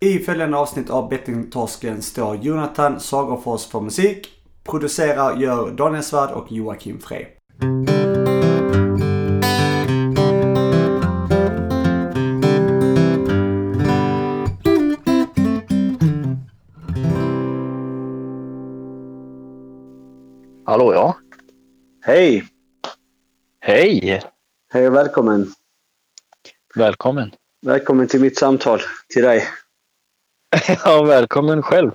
I följande avsnitt av Bettingtorsken står Jonathan Sagerfors för musik. Producerar gör Daniel Svärd och Joakim Frey. Hallå ja. Hej! Hej! Hej och välkommen. Välkommen. Välkommen till mitt samtal till dig. ja, välkommen själv.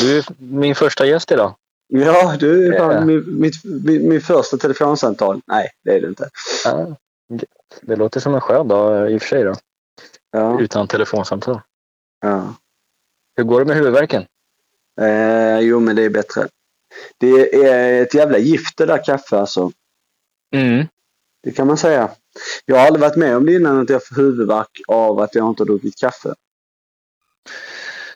Du är min första gäst idag. Ja, du är Ja. min, mitt, min, min första telefonsamtal. Nej, det är det inte. Ja, det, det låter som en skön dag i och för sig då. Ja, Utan telefonsamtal. ja. Hur går det med huvudvärken? Eh, jo, men det är bättre. Det är ett jävla gift det där kaffe alltså. Mm. Det kan man säga. Jag har aldrig varit med om det innan att jag får huvudvärk av att jag inte har druckit kaffe.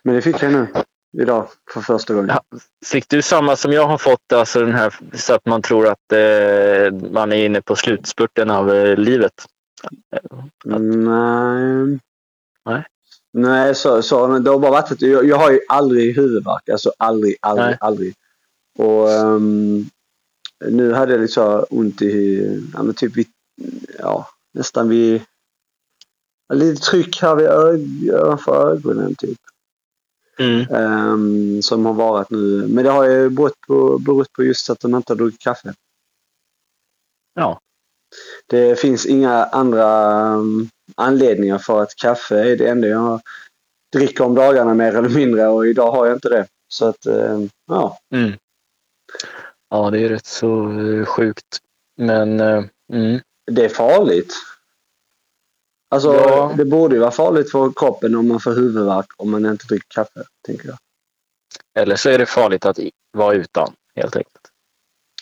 Men det fick jag nu. Idag för första gången. Ja. Fick du samma som jag har fått, alltså den här så att man tror att eh, man är inne på slutspurten av eh, livet? Nej. Nej. Nej, så, så, det har bara varit jag, jag har ju aldrig huvudvärk. Alltså aldrig, aldrig, Nej. aldrig. Och ehm, nu hade jag liksom ont i, ja men typ vid, ja, nästan vid, lite tryck här vid ög, ovanför ögonen typ. Mm. Ehm, som har varit nu. Men det har ju berott på, berott på just att de inte har druckit kaffe. Ja. Det finns inga andra um, anledningar för att kaffe är det enda jag dricker om dagarna mer eller mindre och idag har jag inte det. Så att, eh, ja. Mm. Ja, det är rätt så eh, sjukt. Men eh, mm. Det är farligt. Alltså, Ja. det borde ju vara farligt för kroppen om man får huvudvärk om man inte dricker kaffe, tänker jag. Eller så är det farligt att vara utan, helt enkelt.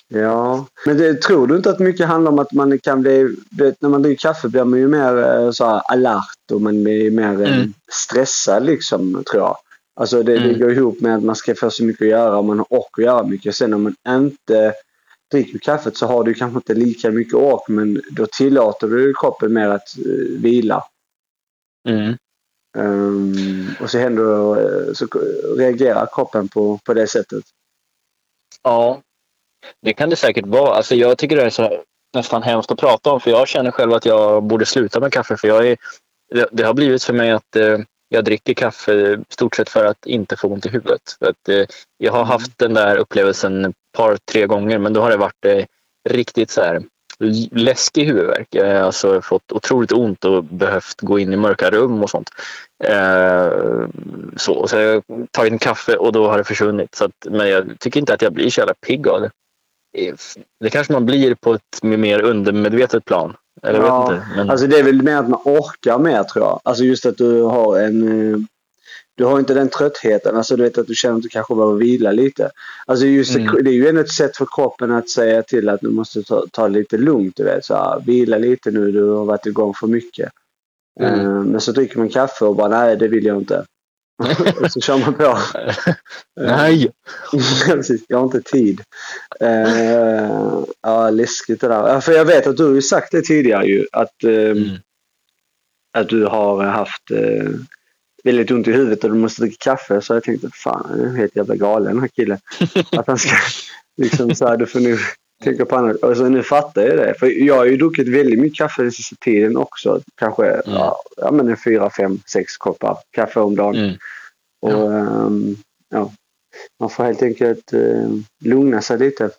Ja, men det, tror du inte att mycket handlar om att man kan bli... Vet, när man dricker kaffe blir man ju mer eh, så här, alert och man blir mer eh, Mm. stressad liksom, tror jag. Alltså det, det Mm. går ihop med att man ska få så mycket att göra och man har ork att göra mycket. Sen om man inte dricker kaffet så har du kanske inte lika mycket ork men då tillåter du kroppen mer att eh, vila. Mm. Ehm, och så händer eh, så reagerar kroppen på, på det sättet. Ja, det kan det säkert vara. Alltså jag tycker det är så nästan hemskt att prata om för jag känner själv att jag borde sluta med kaffe. För jag är, det, det har blivit för mig att eh, jag dricker kaffe stort sett för att inte få ont i huvudet. För att, eh, jag har haft den där upplevelsen par, tre gånger men då har det varit eh, riktigt så här läskig huvudvärk. Jag har alltså fått otroligt ont och behövt gå in i mörka rum och sånt. Eh, så, så har jag tagit en kaffe och då har det försvunnit. Så att, men jag tycker inte att jag blir så jävla pigg av det. Eh, Det kanske man blir på ett mer undermedvetet plan. Eller Ja, vet inte. Men, Alltså det är väl mer att man orkar mer tror jag. Alltså just att du har en... Du har inte den tröttheten. Alltså du vet att du känner att du kanske behöver vila lite. Alltså just det, Mm. det är ju ändå ett sätt för kroppen att säga till att du måste ta, ta lite lugnt. Du vet. Så här, vila lite nu, du har varit igång för mycket. Mm. Eh, Men så dricker man kaffe och bara nej det vill jag inte. så kör man på. nej! Precis, jag har inte tid. Eh, ja, läskigt det där. För jag vet att du har ju sagt det tidigare ju. Att, eh, Mm. att du har haft väldigt ont i huvudet och du måste dricka kaffe. Så jag tänkte, fan han är helt jävla galen den här killen. att han ska liksom så här, du får nu tänka på annat. Och så nu fattar jag det. För jag har ju druckit väldigt mycket kaffe den sista tiden också. Kanske ja, ja, men en fyra, fem, sex koppar kaffe om dagen. Mm. Och, ehm, ja, man får helt enkelt eh, lugna sig lite.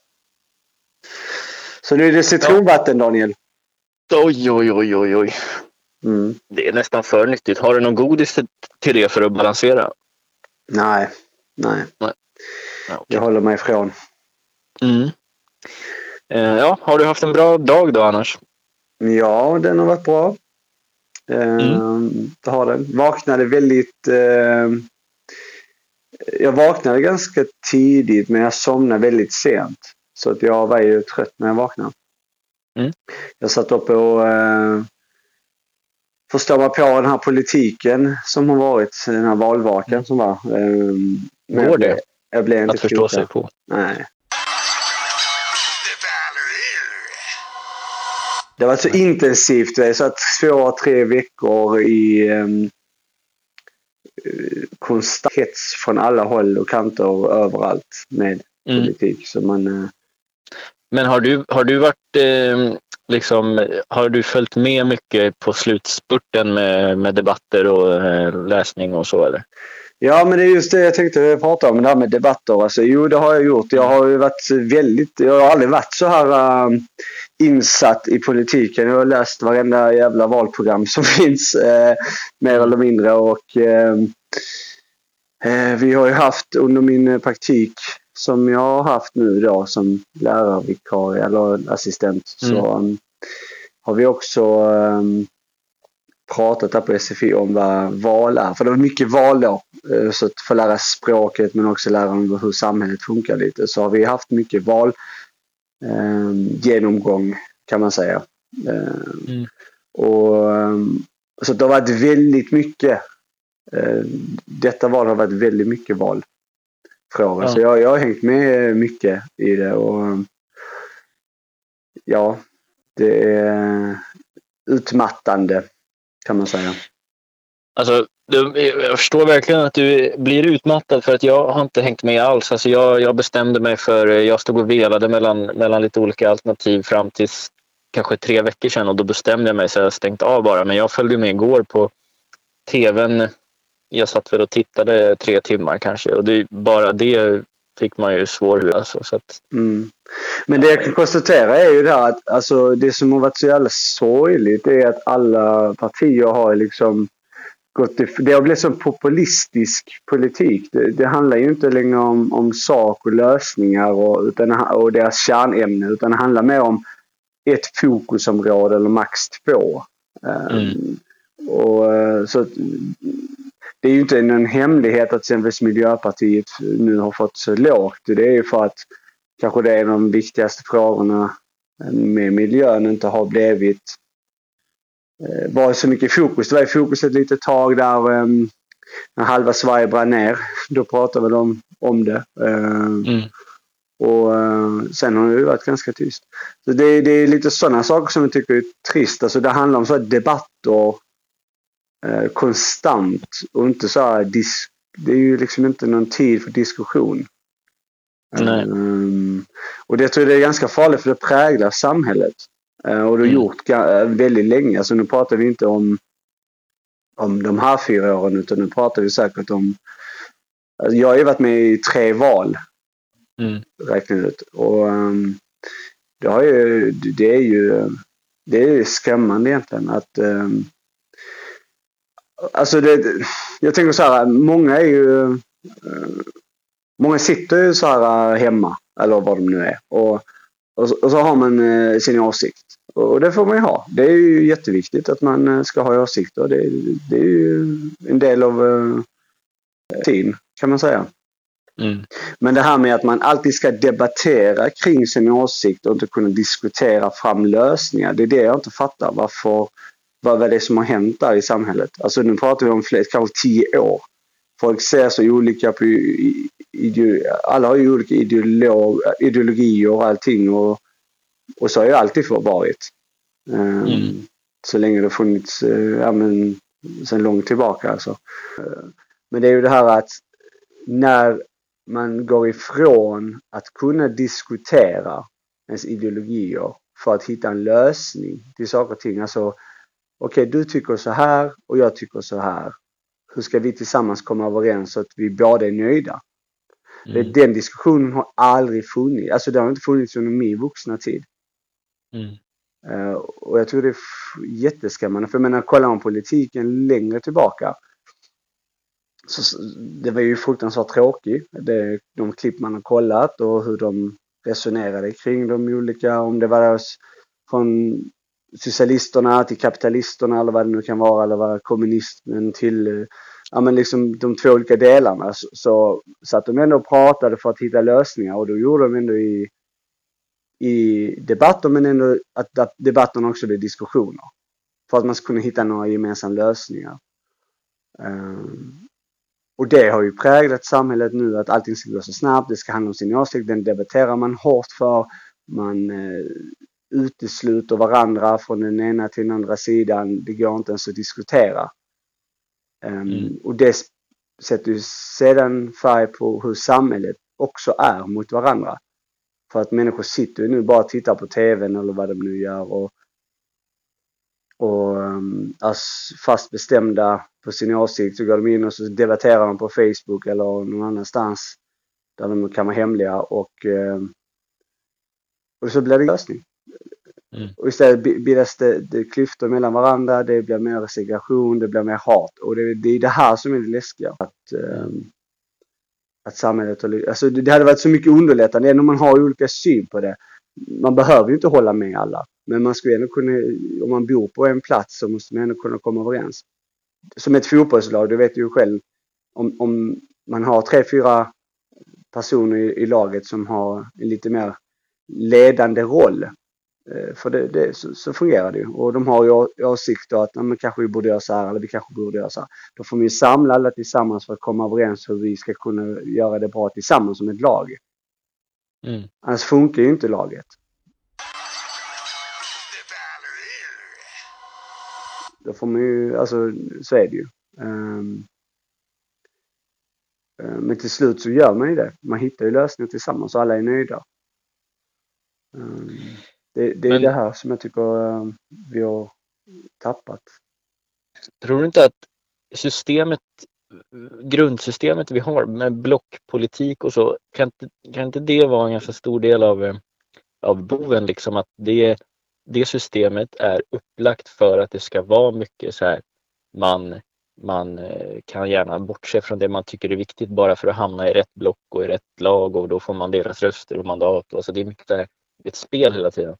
Så nu är det citronvatten Daniel. Oj, oj, oj, oj, oj. Mm. Det är nästan för nyttigt. Har du någon godis till- det för att balansera? Nej, nej. Ja, okej. Jag håller mig ifrån. Mm. Eh, ja, har du haft en bra dag då annars? Ja, den har varit bra. Ehm, Det har den. Vaknade väldigt... ehm, jag vaknade ganska tidigt men jag somnade väldigt sent. Så att jag var ju trött när jag vaknade. Mm. Jag satt uppe och uh, förstår mig på den här politiken som har varit. Den här valvakan som var. Men Går det? Jag blev inte Att förstå klokare. sig på. Nej. Det var så intensivt. Jag satt två, tre veckor i, um, eh, konstant hets från alla håll och kanter och överallt med Mm. politik. Så man, eh, Men har du, har du varit eh, liksom, har du följt med mycket på slutspurten med, med debatter och eh, läsning och så eller? Ja, men det är just det jag tänkte prata om, det här med debatter. Alltså, jo, det har jag gjort. Jag har ju varit väldigt, jag har aldrig varit så här äh, insatt i politiken. Jag har läst varenda jävla valprogram som finns, äh, mer eller mindre. Och äh, vi har ju haft under min praktik som jag har haft nu då som lärarvikarie eller assistent så um, har vi också um, pratat här på SFI om vad val är. För det var mycket val då. eh, Så att få lära språket men också lära om hur samhället funkar lite. Så har vi haft mycket val eh, genomgång kan man säga. Eh, Mm. och, ehm, så det har varit väldigt mycket. Eh, detta val har varit väldigt mycket valfrågor. Ja. Så jag, jag har hängt med mycket i det. Och, ja, det är utmattande kan man säga. Alltså, du, jag förstår verkligen att du blir utmattad för att jag har inte hängt med alls. Alltså jag, jag bestämde mig för, jag stod och velade mellan, mellan lite olika alternativ fram till kanske tre veckor sedan och då bestämde jag mig så jag stängt av bara. Men jag följde med igår på tvn. Jag satt väl och tittade tre timmar kanske och det, bara det fick man ju svår huvud. Alltså, så att, Mm. Men det jag kan konstatera är ju det här att alltså, det som har varit så jävla sorgligt är att alla partier har liksom gått i, Det har blivit så populistisk politik. Det, det handlar ju inte längre om, om sak och lösningar och, utan, och deras kärnämne utan det handlar mer om ett fokusområde eller max två. Um, och, eh, så det är ju inte någon hemlighet att exempelvis Miljöpartiet nu har fått så lågt. Det är ju för att kanske det är de viktigaste frågorna med miljön inte har blivit eh, varit så mycket fokus. Det var ju fokus ett litet tag där eh, när halva Sverige brann ner. Då pratade vi om, om det. Eh, mm. och eh, sen har det varit ganska tyst. Så det, det är lite sådana saker som jag tycker är trist. Alltså det handlar om så debatter eh, konstant och inte så här dis- Det är ju liksom inte någon tid för diskussion. Nej. Um, och det tror jag är ganska farligt för det präglar samhället. Uh, och det har Mm. gjort uh, väldigt länge. Alltså nu pratar vi inte om, om de här fyra åren utan nu pratar vi säkert om... Alltså jag har ju varit med i tre val Mm. räknar ut. Och um, det, har ju, det är ju det är ju skrämmande egentligen att um, Alltså det, jag tänker så här, många är ju uh, Många sitter ju så här uh, hemma, eller vad de nu är. Och, och, så, och så har man uh, sin åsikt. Och det får man ju ha. Det är ju jätteviktigt att man ska ha åsikter. Det, det är ju en del av tiden, kan man säga. Mm. Men det här med att man alltid ska debattera kring sin åsikt och inte kunna diskutera fram lösningar. Det är det jag inte fattar. Varför, vad är det som har hänt där i samhället? Alltså nu pratar vi om fler, kanske tio år. Folk ser så olika på... Ide, alla har ju olika ideolog, ideologier och allting. Och, och så har ju alltid varit. Um, Mm. Så länge det har funnits, uh, ja men sen långt tillbaka alltså. Uh, men det är ju det här att när man går ifrån att kunna diskutera ens ideologier för att hitta en lösning till saker och ting. Alltså, okej, okay, du tycker så här och jag tycker så här. Hur ska vi tillsammans komma överens så att vi båda är nöjda? Mm. Den diskussionen har aldrig funnits. Alltså det har inte funnits under min vuxna tid. Mm. Uh, och jag tror det är jätteskrämmande. För jag menar, kollar man politiken längre tillbaka så det var ju fruktansvärt tråkigt. Det, de klipp man har kollat och hur de resonerade kring de olika, om det var från socialisterna till kapitalisterna eller vad det nu kan vara, eller vad kommunismen till, eh, ja men liksom de två olika delarna. Så, så satt de ändå och pratade för att hitta lösningar och då gjorde de ändå i, i debatter men ändå att, att debatterna också blev diskussioner. För att man ska kunna hitta några gemensamma lösningar. Um, och det har ju präglat samhället nu att allting ska gå så snabbt, det ska handla om sin åsikt, den debatterar man hårt för. Man eh, utesluter varandra från den ena till den andra sidan. Det går inte ens att diskutera. Um, Mm. Och det sätter ju sedan färg på hur samhället också är mot varandra. För att människor sitter ju nu bara och tittar på TVn eller vad de nu gör och, och um, är fast bestämda på sin åsikt så går de in och så debatterar de på Facebook eller någon annanstans där de kan vara hemliga och, um, och så blir det lösning. Mm. Och istället bildas det, det klyftor mellan varandra, det blir mer segregation, det blir mer hat. Och det, det är det här som är det läskiga. Att, um, att samhället har alltså det hade varit så mycket underlättande, även om man har olika syn på det. Man behöver ju inte hålla med alla. Men man skulle ändå kunna, om man bor på en plats så måste man ändå kunna komma överens. Som ett fotbollslag, du vet ju själv. Om, om man har tre, fyra personer i, i laget som har en lite mer ledande roll för det, det så, så, fungerar det ju. Och de har ju åsikter att men kanske vi borde göra så här eller vi kanske borde göra så här. Då får vi samla alla tillsammans för att komma överens hur vi ska kunna göra det bra tillsammans som ett lag. Mm. Annars funkar ju inte laget. Då får man ju, alltså så är det ju. Um, men till slut så gör man ju det. Man hittar ju lösningar tillsammans och alla är nöjda. Um, det, det är Men, det här som jag tycker eh, vi har tappat. Tror du inte att systemet, grundsystemet vi har med blockpolitik och så, kan inte, kan inte det vara en ganska stor del av, eh, av boven? Liksom att det, det systemet är upplagt för att det ska vara mycket så här man, man eh, kan gärna bortse från det man tycker är viktigt bara för att hamna i rätt block och i rätt lag och då får man deras röster och mandat. Alltså det är mycket ett spel hela tiden.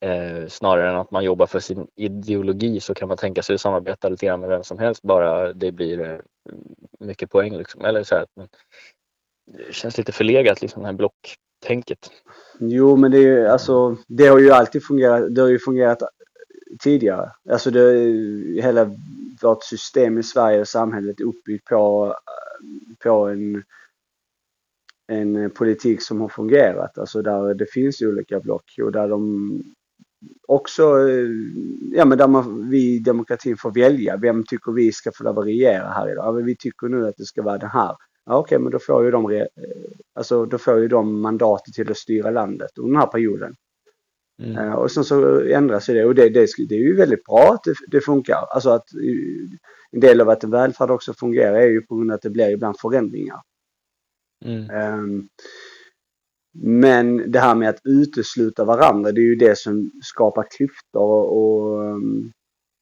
Eh, snarare än att man jobbar för sin ideologi så kan man tänka sig att samarbeta lite grann med vem som helst bara det blir eh, mycket poäng. Liksom. Eller så här, det känns lite förlegat, liksom, det här blocktänket. Jo, men det, är, alltså, det har ju alltid fungerat. Det har ju fungerat tidigare. Alltså det, hela vårt system i Sverige och samhället är uppbyggt på, på en en politik som har fungerat. Alltså där det finns olika block och där de också, eh, ja men där man, vi i demokratin får välja. Vem tycker vi ska få lov att regera här idag? Ja, vi tycker nu att det ska vara det här. Ja, Okej, okay, men då får ju de, eh, alltså, då får ju de mandatet till att styra landet under den här perioden. Mm. Uh, och sen så ändras det och det, det, det är ju väldigt bra att det, det, funkar. Alltså att en del av att en välfärd också fungerar är ju på grund av att det blir ibland förändringar. Mm. Um, men det här med att utesluta varandra, det är ju det som skapar klyftor och, och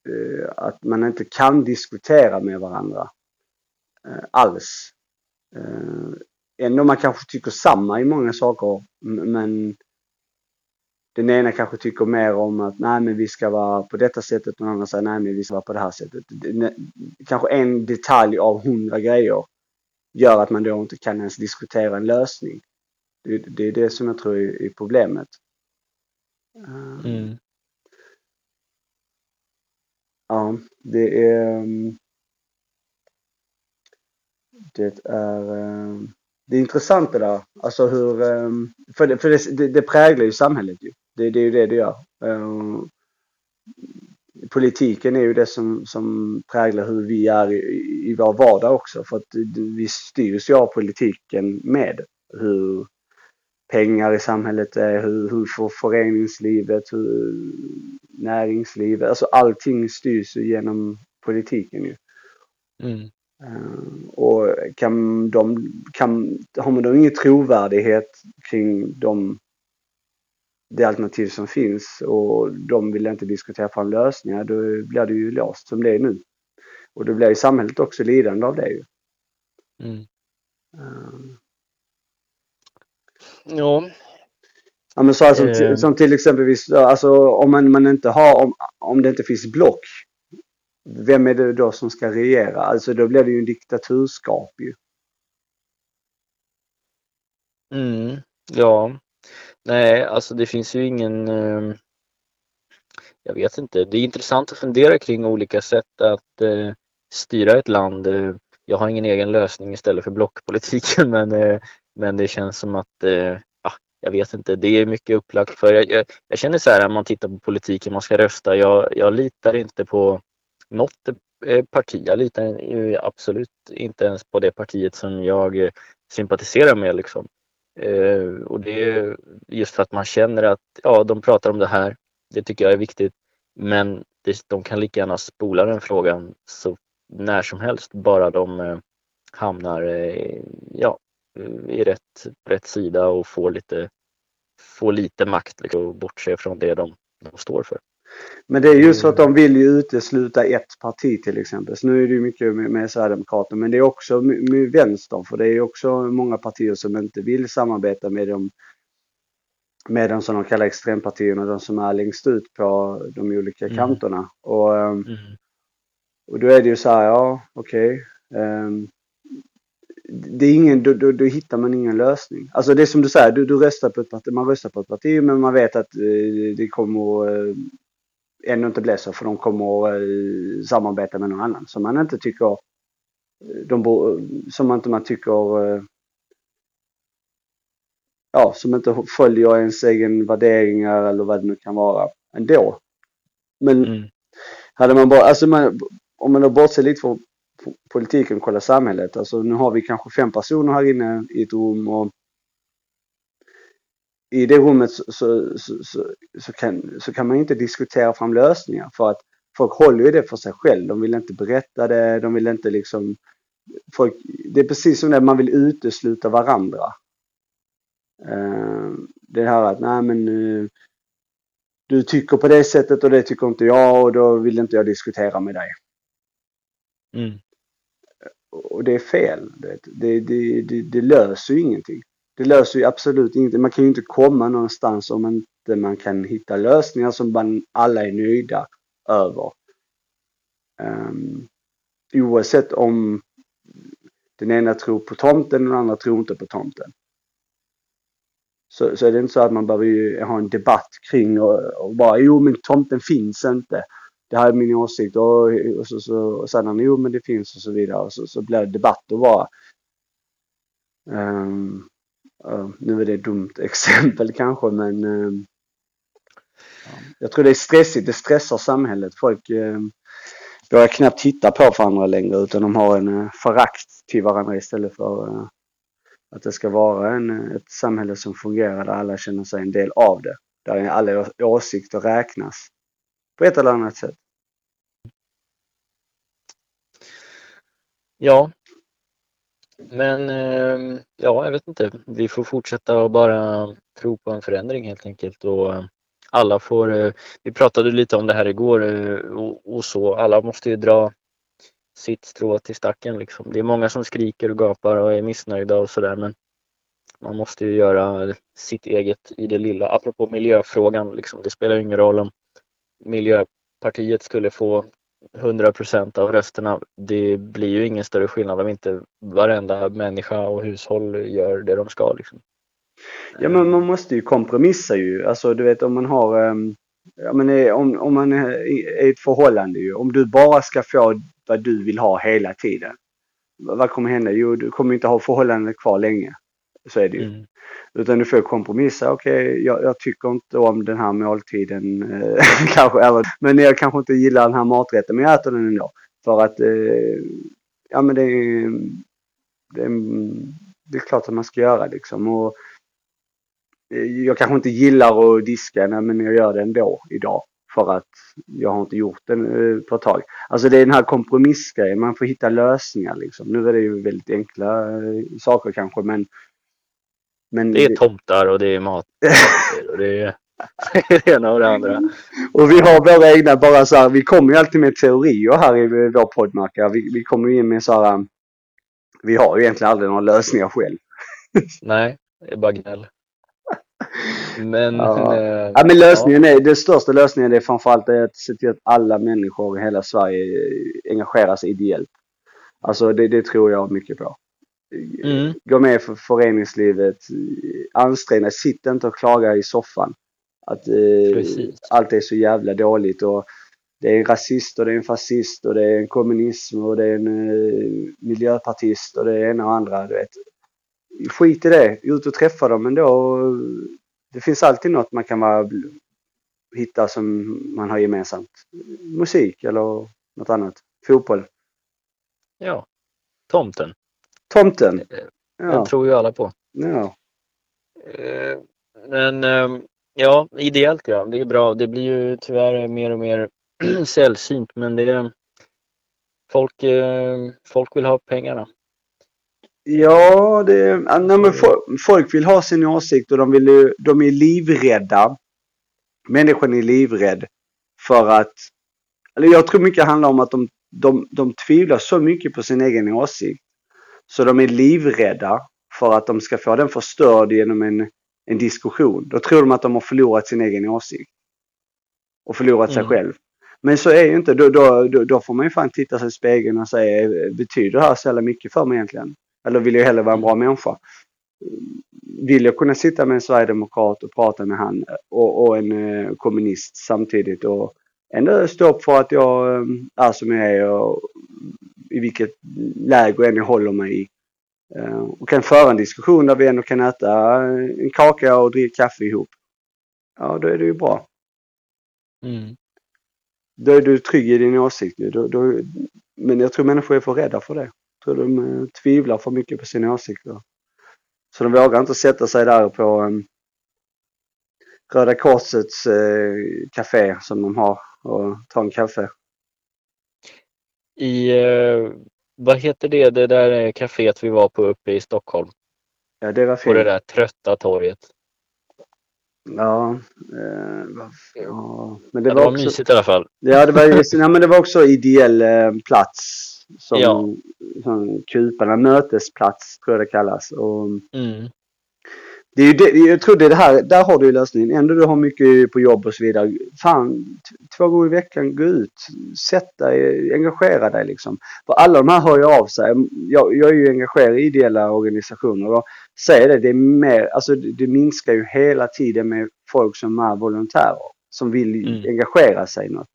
eh, att man inte kan diskutera med varandra eh, alls. Eh, ändå man kanske tycker samma i många saker, men den ena kanske tycker mer om att nej men vi ska vara på detta sättet och den andra säger nej men vi ska vara på det här sättet. Kanske en detalj av hundra grejer gör att man då inte kan ens diskutera en lösning. Det, det är det som jag tror är, är problemet. Mm. Ja, det är... Mm, det är... Mm, det är intressant det där. Alltså hur... För det, för det, det präglar ju samhället ju. Det, det är ju det det gör. Politiken är ju det som, som präglar hur vi är i, i vår vardag också. För att vi styrs ju av politiken med. Hur, pengar i samhället är, hur, hur för föreningslivet, hur näringslivet, alltså allting styrs ju genom politiken ju. Mm. Uh, och kan de, kan, har man då ingen trovärdighet kring de, det alternativ som finns och de vill inte diskutera fram lösningar, då blir det ju låst som det är nu. Och då blir ju samhället också lidande av det ju. Mm. Uh, Ja. Ja men så här, som, eh. som till exempelvis, alltså om man, man inte har, om, om det inte finns block. Vem är det då som ska regera? Alltså då blir det ju en diktaturskap ju. Mm, ja. Nej, alltså det finns ju ingen... Eh, jag vet inte. Det är intressant att fundera kring olika sätt att eh, styra ett land. Jag har ingen egen lösning istället för blockpolitiken men eh, men det känns som att, eh, ah, jag vet inte, det är mycket upplagt för. Jag, jag, jag känner så här när man tittar på politiken, man ska rösta, jag, jag litar inte på något eh, parti. Jag litar absolut inte ens på det partiet som jag eh, sympatiserar med. Liksom. Eh, och det är just för att man känner att ja, de pratar om det här. Det tycker jag är viktigt. Men det, de kan lika gärna spola den frågan så när som helst bara de eh, hamnar eh, ja, i rätt, rätt sida och får lite, får lite makt liksom, och bortse från det de, de står för. Men det är just för att de vill ju utesluta ett parti till exempel. Så nu är det ju mycket med, med Sverigedemokraterna men det är också med, vänstern för det är också många partier som inte vill samarbeta med de med de som de kallar extrempartierna, de som är längst ut på de olika Mm. kanterna. Och, ehm, Mm. och då är det ju så här, ja okej. ehm, det är ingen, då, då, då hittar man ingen lösning. Alltså det är som du säger, du, du röstar på ett parti, man röstar på ett parti men man vet att eh, det kommer eh, ändå inte bli så för de kommer eh, samarbeta med någon annan som man inte tycker, eh, de, som inte man tycker eh, ja, som inte följer ens egen värderingar eller vad det nu kan vara ändå. Men Mm. hade man bara, alltså man, om man då bortser lite från politiken kolla samhället. Alltså nu har vi kanske fem personer här inne i ett rum och i det rummet så, så, så, så, så, kan, så kan man inte diskutera fram lösningar för att folk håller ju det för sig själv. De vill inte berätta det, de vill inte liksom folk, det är precis som det man vill utesluta varandra. Ehm, det här att, nej men du tycker på det sättet och det tycker inte jag och då vill inte jag diskutera med dig. Mm. Och det är fel. Det, det, det, det, löser ju ingenting. Det löser ju absolut ingenting. Man kan ju inte komma någonstans om inte man kan hitta lösningar som man alla är nöjda över. Um, oavsett om den ena tror på tomten och den andra tror inte på tomten. Så, så är det inte så att man behöver ju ha en debatt kring och, och bara jo men tomten finns inte. Det här är min åsikt och, och, så, så, och sen jo men det finns och så vidare och så, så blir det debatt och bara. Um, uh, nu är det ett dumt exempel kanske men um, ja, jag tror det är stressigt, det stressar samhället. Folk um, börjar knappt titta på varandra längre utan de har en uh, förakt till varandra istället för uh, att det ska vara en, eh, ett samhälle som fungerar där alla känner sig en del av det. Där alla åsikter räknas på ett eller annat sätt. Ja. Men ehm, ja, jag vet inte. Vi får fortsätta och bara tro på en förändring helt enkelt. Och eh, alla får, eh, vi pratade lite om det här igår eh, och, och så, alla måste ju dra sitt strå till stacken. Liksom. Det är många som skriker och gapar och är missnöjda och sådär men man måste ju göra sitt eget i det lilla. Apropå miljöfrågan, liksom, det spelar ingen roll om Miljöpartiet skulle få 100 procent av rösterna. Det blir ju ingen större skillnad om inte varenda människa och hushåll gör det de ska. Liksom. Ja men man måste ju kompromissa ju. Alltså du vet om man har ehm, Ja men eh, om, om man är i ett förhållande ju. Om du bara ska få vad du vill ha hela tiden. Vad kommer hända? Jo du kommer inte ha förhållandet kvar länge. Så är det ju. Mm. Utan du får kompromissa. Okej, okay, jag, jag, tycker inte om den här måltiden. Eh, kanske, eller, men jag kanske inte gillar den här maträtten. Men jag äter den ändå. För att, eh, ja men det är, det är, det är klart att man ska göra liksom. Och jag kanske inte gillar att diska, nej, men jag gör det ändå idag. För att jag har inte gjort det på ett tag. Alltså det är den här kompromissgrejen, man får hitta lösningar liksom. Nu är det ju väldigt enkla saker kanske men men det är tomtar och det är mat. och det är det ena och det andra. Och vi har våra egna bara så här, vi kommer ju alltid med teorier här i vår poddmarkare. Vi, vi kommer ju in med så här, vi har ju egentligen aldrig några lösningar själv. Nej, det är bara gnäll. Men, ja. Äh, ja, men lösningen är, den största lösningen är framförallt att se till att alla människor i hela Sverige engagerar sig ideellt. Alltså det, det tror jag mycket på. Mm. Gå med för föreningslivet, ansträng dig, sitt inte och klaga i soffan. Att eh, allt är så jävla dåligt och det är en rasist och det är en fascist och det är en kommunism och det är en eh, miljöpartist och det är en och andra. Du vet. Skit i det, ut och träffa dem ändå. Det finns alltid något man kan vara, hitta som man har gemensamt. Musik eller något annat. fotboll. Ja. Tomten. Tomten. Den Ja. tror ju alla på. ja. Eh, Men eh, ja, ideellt ja. Det är bra. Det blir ju tyvärr mer och mer sällsynt men det är folk, eh, folk vill ha pengarna. Ja, det, ja, nej, men fo- folk vill ha sin åsikt och de, vill, ju- de är livrädda. Människan är livrädd för att... Eller jag tror mycket handlar om att de, de, de tvivlar så mycket på sin egen åsikt. Så de är livrädda för att de ska få den förstörd genom en, en diskussion. Då tror de att de har förlorat sin egen åsikt. Och förlorat sig Mm. själv. Men så är ju inte. Då, då, då, då får man ju fan titta sig i spegeln och säga, betyder det här så jävla mycket för mig egentligen? Eller vill jag hellre vara en bra människa? Vill jag kunna sitta med en sverigedemokrat och prata med han och, och en eh, kommunist samtidigt och ändå stå upp för att jag eh, är som jag är och i vilket läge än jag håller mig i. Eh, och kan föra en diskussion där vi ändå kan äta en kaka och dricka kaffe ihop. Ja, då är det ju bra. Mm. Då är du trygg i din åsikt. Då, då, men jag tror människor är för rädda för det. Jag tror de eh, tvivlar för mycket på sina åsikter. Så de vågar inte sätta sig där på um, Röda Korsets eh, café som de har och ta en kaffe. I, eh, vad heter det, det där eh, kaféet vi var på uppe i Stockholm? Ja, det var På fint. det där trötta torget. Ja, eh, ja, men Det, ja, det var var också... mysigt i alla fall. Ja, det var, ja, men det var också ideell eh, plats. Som, Ja. som kuparna, mötesplats tror jag det kallas. Och Mm. Det är ju det, jag tror det är det här, där har du lösningen. Ändå du har mycket på jobb och så vidare. Fan, två gånger i veckan, gå ut, sätt dig, engagera dig liksom. För alla de här hör ju av sig. Jag, jag är ju engagerad i ideella organisationer och säger det, det är mer, alltså det, det minskar ju hela tiden med folk som är volontärer. Som vill Mm. engagera sig i något.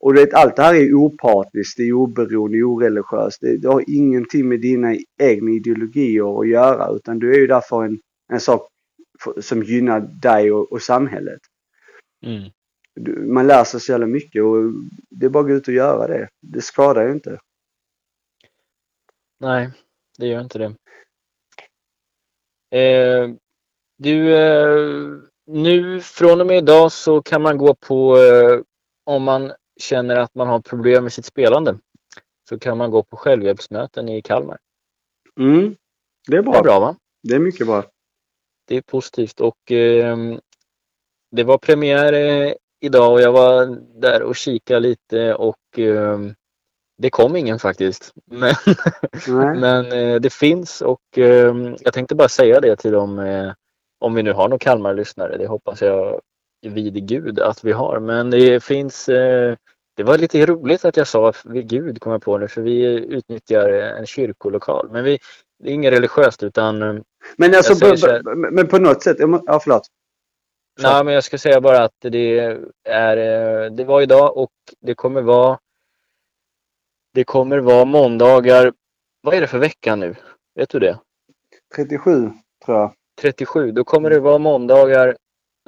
Och det, allt det här är opartiskt, det är oberoende, oreligiöst. Det, det har ingenting med dina egna ideologier att göra utan du är ju där för en, en sak för, som gynnar dig och, och samhället. Mm. Man lär sig så jävla mycket och det är bara att gå ut och göra det. Det skadar ju inte. Nej, det gör inte det. Eh, du, eh, nu från och med idag så kan man gå på, eh, om man känner att man har problem med sitt spelande, så kan man gå på självhjälpsmöten i Kalmar. Mm. Det är bra. Det är bra va? Det är mycket bra. Det är positivt och eh, det var premiär eh, idag och jag var där och kikade lite och eh, det kom ingen faktiskt. Men, men eh, det finns och eh, jag tänkte bara säga det till dem eh, om vi nu har några Kalmar-lyssnare. Det hoppas jag vid Gud att vi har. Men det finns eh, det var lite roligt att jag sa vid Gud kom jag på nu för vi utnyttjar en kyrkolokal. Men vi, det är inget religiöst utan eh, Men alltså, på, här- men på något sätt, ja förlåt. Nej, men jag ska säga bara att det är, eh, det var idag och det kommer vara det kommer vara måndagar. Vad är det för vecka nu? Vet du det? 37 tror jag. 37. Då kommer det vara måndagar,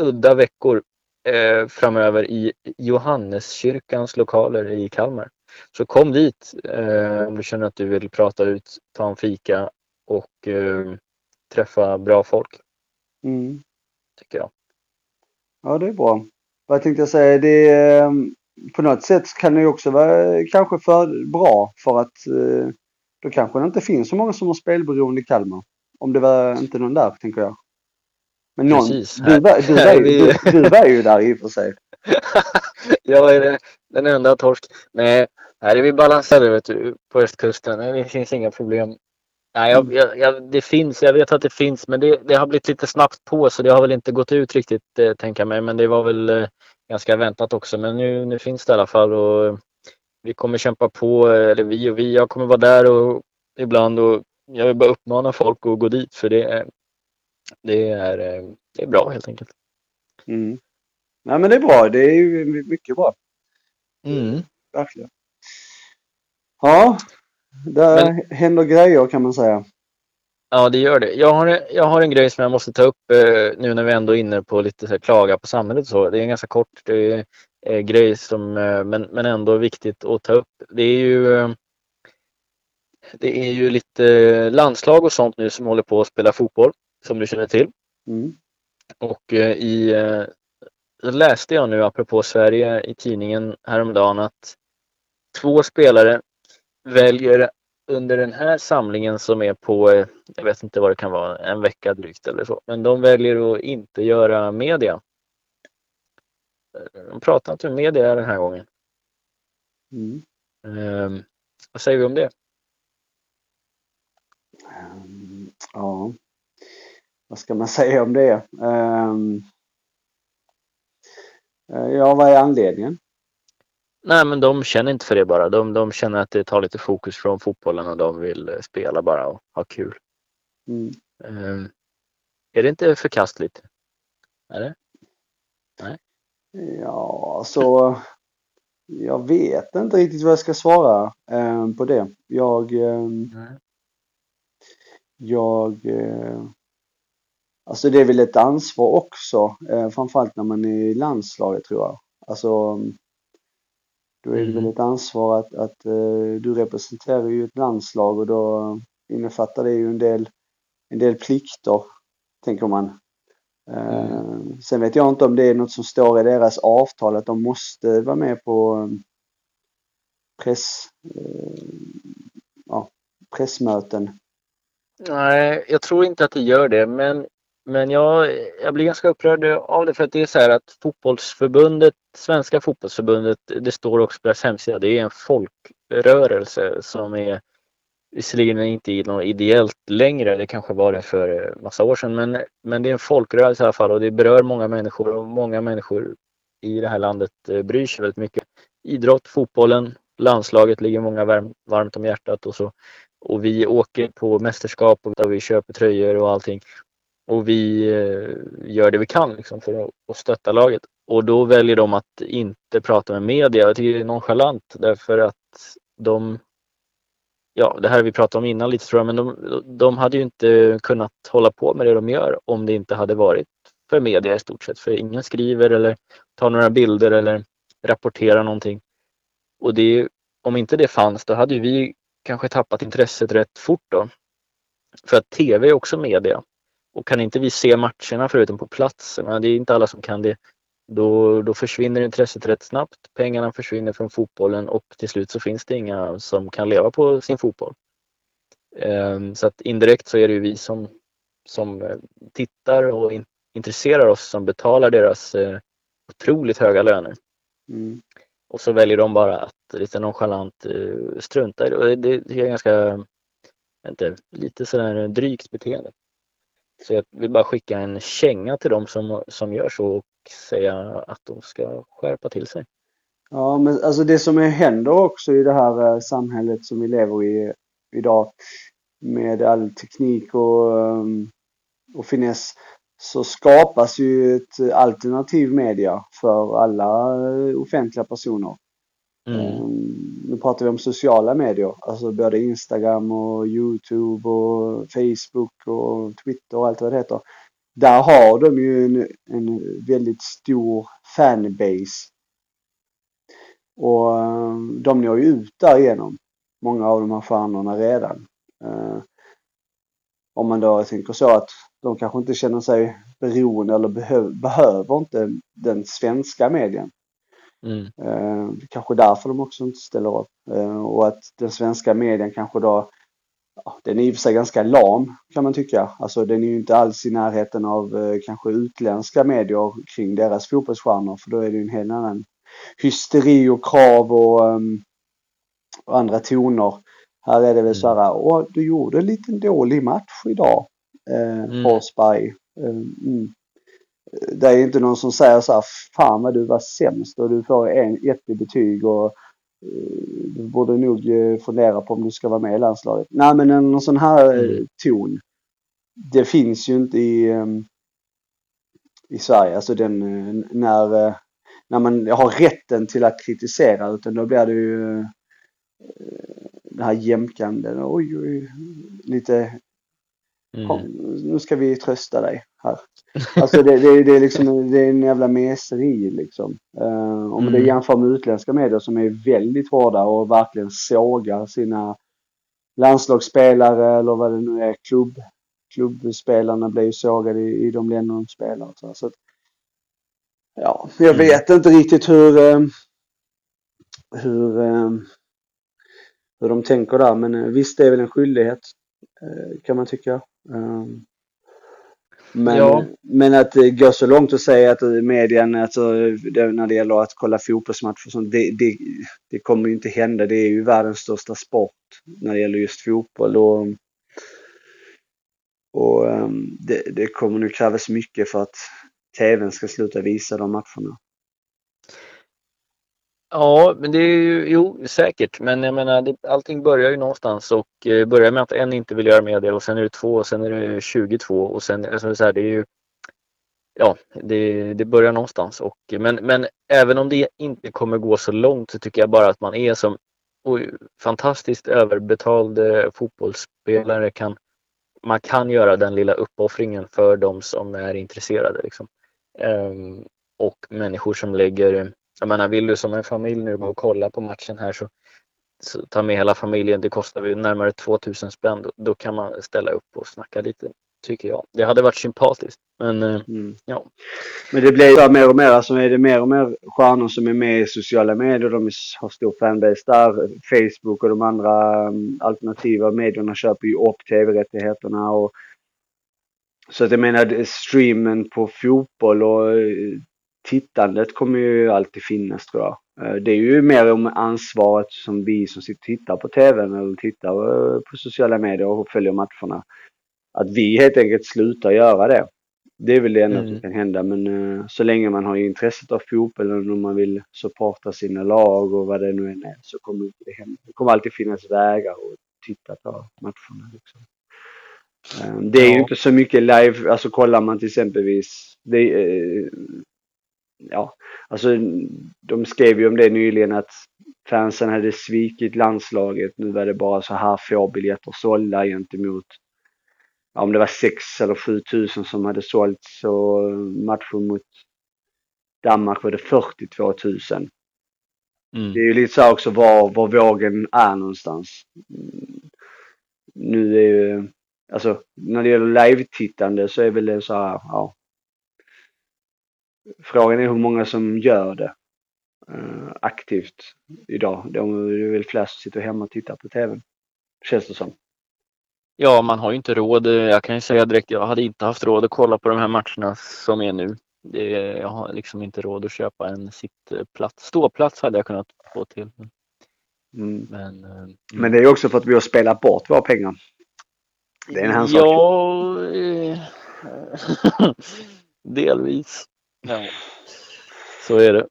udda veckor eh, framöver i Johanneskyrkans lokaler i Kalmar. Så kom dit eh, om du känner att du vill prata ut, ta en fika och eh, träffa bra folk, Mm. tycker jag. Ja, det är bra. Vad tänkte jag säga? Det är, eh, på något sätt kan det också vara kanske för bra för att eh, då kanske det inte finns så många som har spelberoende i Kalmar. Om det var inte någon där, tänker jag. Men någon, Precis. du, var, du, var, du, du var ju där i och för sig. jag är den enda torsk. Nej, här är vi balanserade vet du, på östkusten. Det finns inga problem. Nej, jag, jag, jag, det finns, jag vet att det finns, men det, det har blivit lite snabbt på så det har väl inte gått ut riktigt, eh, tänker jag mig. Men det var väl eh, ganska väntat också. Men nu, nu finns det i alla fall och eh, vi kommer kämpa på, eh, eller vi och vi, jag kommer vara där och ibland och jag vill bara uppmana folk att gå dit för det är, det är, eh, det är bra helt enkelt. Mm. Nej, men det är bra. Det är mycket bra. Mm. Verkligen. Ja, där händer grejer kan man säga. Ja, det gör det. Jag har, jag har en grej som jag måste ta upp eh, nu när vi ändå är inne på lite så här, klaga på samhället och så. Det är ganska kort. Eh, grej som, eh, men, men ändå viktigt att ta upp. Det är ju eh, det är ju lite landslag och sånt nu som håller på att spela fotboll, som du känner till. Mm. Och eh, i eh, läste jag nu apropå Sverige i tidningen häromdagen att två spelare väljer under den här samlingen som är på, eh, jag vet inte vad det kan vara, en vecka drygt eller så, men de väljer att inte göra media. De pratar inte med media den här gången. Mm. Ehm, vad säger vi om det? Ehm, Ja, vad ska man säga om det? Eh, Ja, vad är anledningen? Nej, men de känner inte för det bara. De, de känner att det tar lite fokus från fotbollen och de vill eh, spela bara och ha kul. Mm. Ehm, är det inte förkastligt? Är det? Ja, så jag vet inte riktigt vad jag ska svara eh, på det. Jag, eh, jag, eh, alltså det är väl ett ansvar också, eh, framförallt när man är i landslaget tror jag. Alltså, då är det väl Mm. ett ansvar att, att eh, du representerar ju ett landslag och då innefattar det ju en del, en del plikter, tänker man. Eh, Sen vet jag inte om det är något som står i deras avtal att de måste vara med på eh, press, ja, pressmöten. Nej, jag tror inte att det gör det, men, men jag, jag blir ganska upprörd av det för att det är så här att fotbollsförbundet, Svenska fotbollsförbundet, det står också på deras hemsida, det är en folkrörelse som är visserligen inte i något ideellt längre, det kanske var det för massa år sedan, men, men det är en folkrörelse i alla fall och det berör många människor och många människor i det här landet eh, bryr sig väldigt mycket. Idrott, fotbollen, landslaget ligger många varmt om hjärtat och så. Och vi åker på mästerskap och vi köper tröjor och allting. Och vi eh, gör det vi kan liksom för att, stötta laget. Och då väljer de att inte prata med media. Jag tycker det är nonchalant därför att de Ja, det här vi pratade om innan lite tror jag, men de, de hade ju inte kunnat hålla på med det de gör om det inte hade varit för media i stort sett. För ingen skriver eller tar några bilder eller rapporterar någonting. Och det, om inte det fanns, då hade ju vi kanske tappat intresset rätt fort då. För att TV är också media. Och kan inte vi se matcherna förutom på plats, det är inte alla som kan det, då, då försvinner intresset rätt snabbt. Pengarna försvinner från fotbollen och till slut så finns det inga som kan leva på sin fotboll. Ehm, Så att indirekt så är det ju vi som, som eh, tittar och in, intresserar oss som betalar deras eh, otroligt höga löner. Mm. Och så väljer de bara att lite nonchalant eh, strunta i det. Det, är ganska, inte, lite sådär drygt beteende. Så jag vill bara skicka en känga till dem som, som gör så och säga att de ska skärpa till sig. Ja, men alltså det som händer också i det här eh, samhället som vi lever i idag med all teknik och, ehm, och finess så skapas ju ett alternativ media för alla eh, offentliga personer. Mm. Ehm, nu pratar vi om sociala medier, alltså både Instagram och Youtube och Facebook och Twitter och allt vad det heter. Där har de ju en, en väldigt stor fanbase. Och ehm, de når ju ut därigenom, många av de här stjärnorna redan. Ehm, om man då tänker så att de kanske inte känner sig beroende eller behöver inte den svenska medien. Mm. Eh, kanske därför de också inte ställer upp. Eh, och att den svenska medien kanske då, ja, den är i och för sig ganska lam kan man tycka. Alltså den är ju inte alls i närheten av eh, kanske utländska medier kring deras fotbollsstjärnor för då är det ju en helt annan hysteri och krav och, ehm, och andra toner. Här är det väl så här, åh du gjorde en liten dålig match idag. Eh, Mm. Forsberg. Eh, mm. Det är inte någon som säger så här, fan vad du var sämst och du får en, ett i betyg och eh, du borde nog eh, fundera på om du ska vara med i landslaget. Nej men en någon sån här eh, Mm. ton. Det finns ju inte i, ehm, i Sverige. Alltså den, när, när man har rätten till att kritisera utan då blir det ju det här jämkande, oj oj, lite. Kom, nu ska vi trösta dig här. Alltså det, det, det är liksom det är en jävla meseri liksom. Uh, om Mm. det jämför med utländska medier som är väldigt hårda och verkligen sågar sina landslagsspelare eller vad det nu är, klubb, klubbspelarna blir ju sågade i, i de länder de spelar. Så, så att, ja, jag Mm. vet inte riktigt hur, eh, hur, eh, hur de tänker där. Men visst, det är väl en skyldighet kan man tycka. Um, men, Ja. men att gå så långt och säga att medien, alltså, det, när det gäller att kolla fotbollsmatcher och sånt, det, det, det kommer ju inte hända. Det är ju världens största sport när det gäller just fotboll. Och, och ehm, det, det kommer nu krävas mycket för att TVn ska sluta visa de matcherna. Ja, men det är ju, jo, säkert. Men jag menar, det, allting börjar ju någonstans och eh, börjar med att en inte vill göra media och sen är det två och sen är det 22 och sen, alltså så här, det är ju, ja, det, det börjar någonstans. Och, men, men även om det inte kommer gå så långt så tycker jag bara att man är som oj, fantastiskt överbetald fotbollsspelare kan, man kan göra den lilla uppoffringen för de som är intresserade. Liksom. Ehm, och människor som lägger jag menar, vill du som en familj nu gå och kolla på matchen här så, så ta med hela familjen. Det kostar ju närmare 2000 spänn. Då, då kan man ställa upp och snacka lite, tycker jag. Det hade varit sympatiskt. Men eh, Mm. ja, Men det blir ju mer och mer, alltså är det mer och mer stjärnor som är med i sociala medier. De har stor fanbase där. Facebook och de andra um, alternativa medierna köper ju upp tv-rättigheterna. Och, så att jag menar, streamen på fotboll och eh, tittandet kommer ju alltid finnas tror jag. Eh, Det är ju mer om ansvaret som vi som sitter och tittar på tvn eller tittar eh, på sociala medier och följer matcherna. Att vi helt enkelt slutar göra det. Det är väl det enda Mm. som kan hända men eh, så länge man har intresset av fotbollen och man vill supporta sina lag och vad det nu än är så kommer det hända. Det kommer alltid finnas vägar att titta på matcherna. Liksom. Det är ju Ja. inte så mycket live, alltså kollar man till exempelvis det, ja, alltså de skrev ju om det nyligen att fansen hade svikit landslaget. Nu var det bara så här få biljetter sålda gentemot ja, om det var 6 eller 7 tusen som hade sålts och matchen mot Danmark var det 42 000. mm. Det är ju lite så här också var, var vågen är någonstans. Nu är ju, alltså när det gäller live-tittande så är väl det så här, ja. Frågan är hur många som gör det eh, aktivt idag. Det är väl flest som sitter hemma och tittar på TVn. Känns det som. ja, man har ju inte råd. Jag kan ju säga direkt, jag hade inte haft råd att kolla på de här matcherna som är nu. Det, jag har liksom inte råd att köpa en sittplats. Ståplats hade jag kunnat få till. Mm. Men, eh. Men det är ju också för att vi har spelat bort våra pengar. Det är en annan sak. Ja, eh, delvis. Ja. Så är det.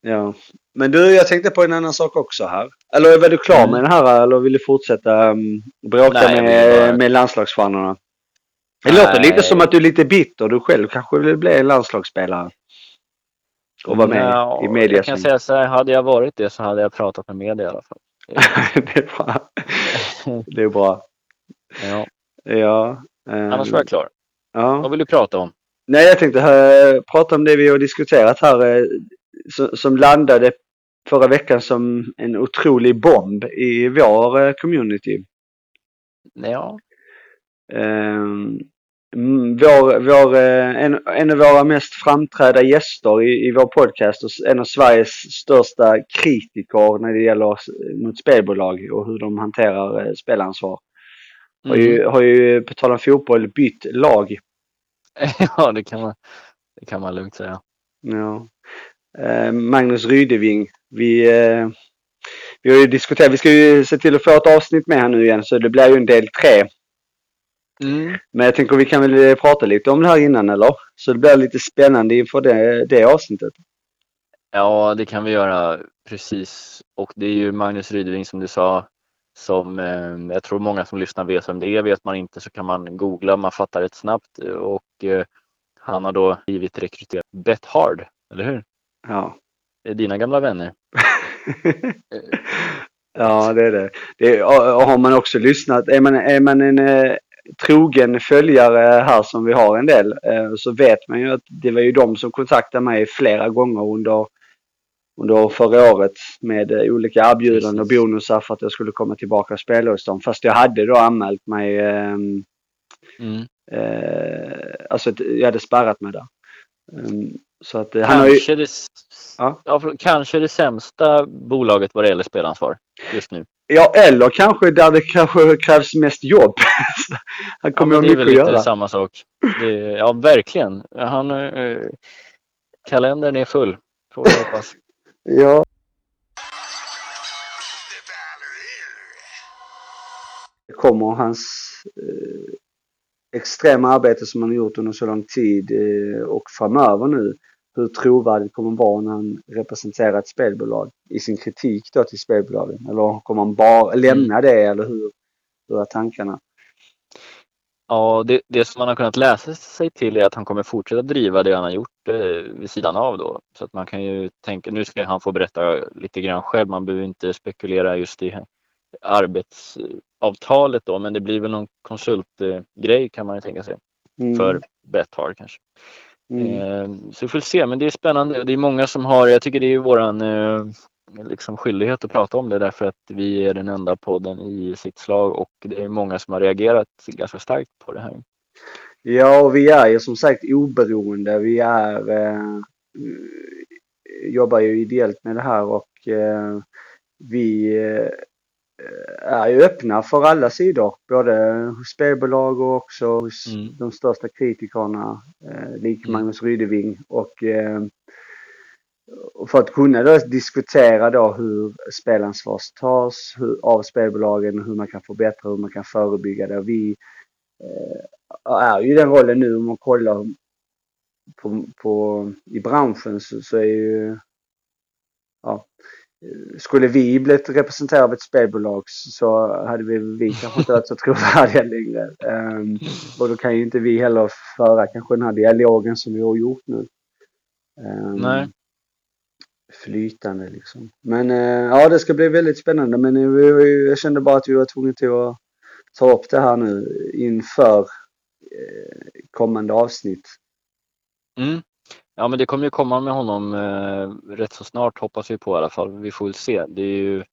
Ja. Men du, jag tänkte på en annan sak också här. Eller var du klar Mm. med den här eller vill du fortsätta um, bråka Nej, med, bara- med landslagsstjärnorna? Det Nej. låter lite som att du är lite bitter. Du själv kanske vill bli en landslagsspelare. Och vara med Nja, i media. Jag kan säga så här, hade jag varit det så hade jag pratat med media i alla fall. det är bra. Det är bra. Ja. Ja. ehm, Annars var jag klar. ja. Vad vill du prata om? Nej, jag tänkte uh, prata om det vi har diskuterat här. eh, som, som landade förra veckan som en otrolig bomb i vår eh, community. Ja, Ehm, mm, vår, vår, en, en av våra mest framträdda gäster i, i vår podcast och en av Sveriges största kritiker när det gäller mot spelbolag och hur de hanterar spelansvar. Har, Mm. ju, har ju på tal om fotboll bytt lag. ja det, kan man, det kan man lugnt säga. Ja. Eh, Magnus Rydeving. Vi, eh, vi har ju diskuterat, vi ska ju se till att få ett avsnitt med här nu igen så det blir ju en del tre. Mm. Men jag tänker vi kan väl eh, prata lite om det här innan eller? Så det blir lite spännande inför det, det avsnittet. Ja, det kan vi göra precis. Och det är ju Magnus Rydeving som du sa som eh, jag tror många som lyssnar vet vem det är. Vet man inte så kan man googla, man fattar rätt snabbt. Och eh, han har då blivit rekryterad Bet Hard, eller hur? Ja. Det är dina gamla vänner. ja, det är det. det är, och, och har man också lyssnat, är man, är man en, eh, trogen följare här som vi har en del eh, så vet man ju att det var ju de som kontaktade mig flera gånger under, under förra året med eh, olika erbjudanden och bonusar för att jag skulle komma tillbaka och spela hos dem. Fast jag hade då anmält mig ehm, Mm. Eh, alltså jag hade spärrat mig där. Um, så att eh, han har ju... Kanske, det, Ja. ja, kanske det sämsta bolaget vad det gäller spelansvar just nu. Ja, eller kanske där det kanske krävs mest jobb. han Ja, kommer men ha det är mycket väl att lite göra. samma sak. Det, ja, verkligen. Han, eh, kalendern är full. Får jag hoppas. Ja. Det kommer hans eh, extrema arbete som han har gjort under så lång tid eh, och framöver nu. Hur trovärdigt kommer han vara när han representerar ett spelbolag i sin kritik då till spelbolagen? Eller kommer han bara lämna det eller hur, hur är tankarna? Ja, det, det som man har kunnat läsa sig till är att han kommer fortsätta driva det han har gjort eh, vid sidan av då. Så att man kan ju tänka, nu ska han få berätta lite grann själv, man behöver inte spekulera just i arbetsavtalet då, men det blir väl någon konsultgrej kan man ju tänka sig Mm. för Betthard kanske. Mm. Eh, Så vi får se, men det är spännande. Det är många som har, jag tycker det är våran eh, liksom skyldighet att prata om det därför att vi är den enda podden i sitt slag och det är många som har reagerat ganska starkt på det här. Ja, och vi är ju som sagt oberoende. Vi är, eh, jobbar ju ideellt med det här och eh, vi eh, är ju öppna för alla sidor. Både hos spelbolag och också hos Mm. de största kritikerna, eh, lik Mm. Magnus Rydeving. Och, eh, och för att kunna då diskutera då hur spelansvar tas hur, av spelbolagen, hur man kan förbättra, hur man kan förebygga det. Vi eh, är ju i den rollen nu om man kollar på, på, i branschen så, så är ju ja, skulle vi blivit representerade av ett spelbolag så hade vi, vi kanske inte varit så trovärdiga längre. Um, och då kan ju inte vi heller föra kanske den här dialogen som vi har gjort nu. Ehm, Nej. Flytande liksom. Men eh, ja, det ska bli väldigt spännande. Men eh, vi, jag kände bara att vi var tvungna till att ta upp det här nu inför eh, kommande avsnitt. Mm. Ja, men det kommer ju komma med honom eh, rätt så snart hoppas vi på i alla fall. Vi får väl se. Det är ju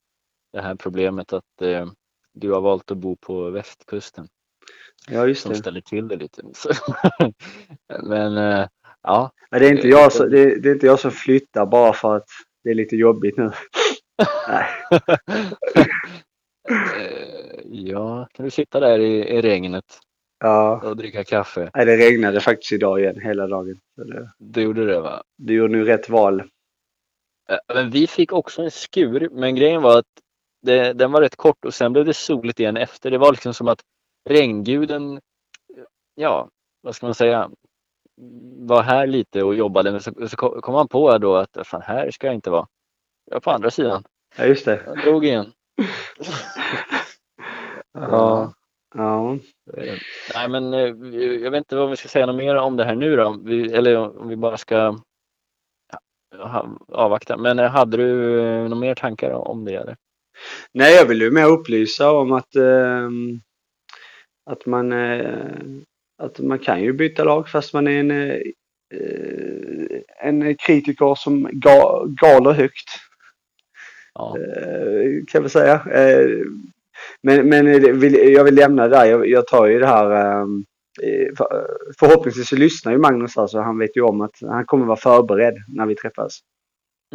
det här problemet att eh, du har valt att bo på västkusten Ja, just som det. ställer till det lite. Men eh, ja, Men det är, inte jag, som- det, det är inte jag som flyttar bara för att det är lite jobbigt nu. Nej. Eh, ja, kan du sitta där i, i regnet Ja, och dricka kaffe? Nej, det regnade faktiskt idag igen hela dagen. Det, Du gjorde det va? du gjorde nu rätt val. Eh, Men vi fick också en skur, men grejen var att det, den var rätt kort och sen blev det soligt igen efter. Det var liksom som att regnguden, ja, vad ska man säga, var här lite och jobbade. Men så, så kom han på då att fan, här ska jag inte vara. Jag är på andra sidan. Ja, just det. Jag drog igen. Ja. Ja. Eh, Nej men eh, jag vet inte vad vi ska säga något mer om det här nu då. Vi, eller om vi bara ska avvakta. Men eh, hade du eh, några mer tankar om det? Eller? Nej, jag vill ju mer upplysa om att, ehm, att, man, eh, att man kan ju byta lag fast man är en, eh, en kritiker som ga, galer högt. Ja. eh, kan vi säga. Eh, Men, men jag vill lämna det där. Jag, jag tar ju det här. för- Förhoppningsvis så lyssnar ju Magnus här så han vet ju om att han kommer vara förberedd när vi träffas.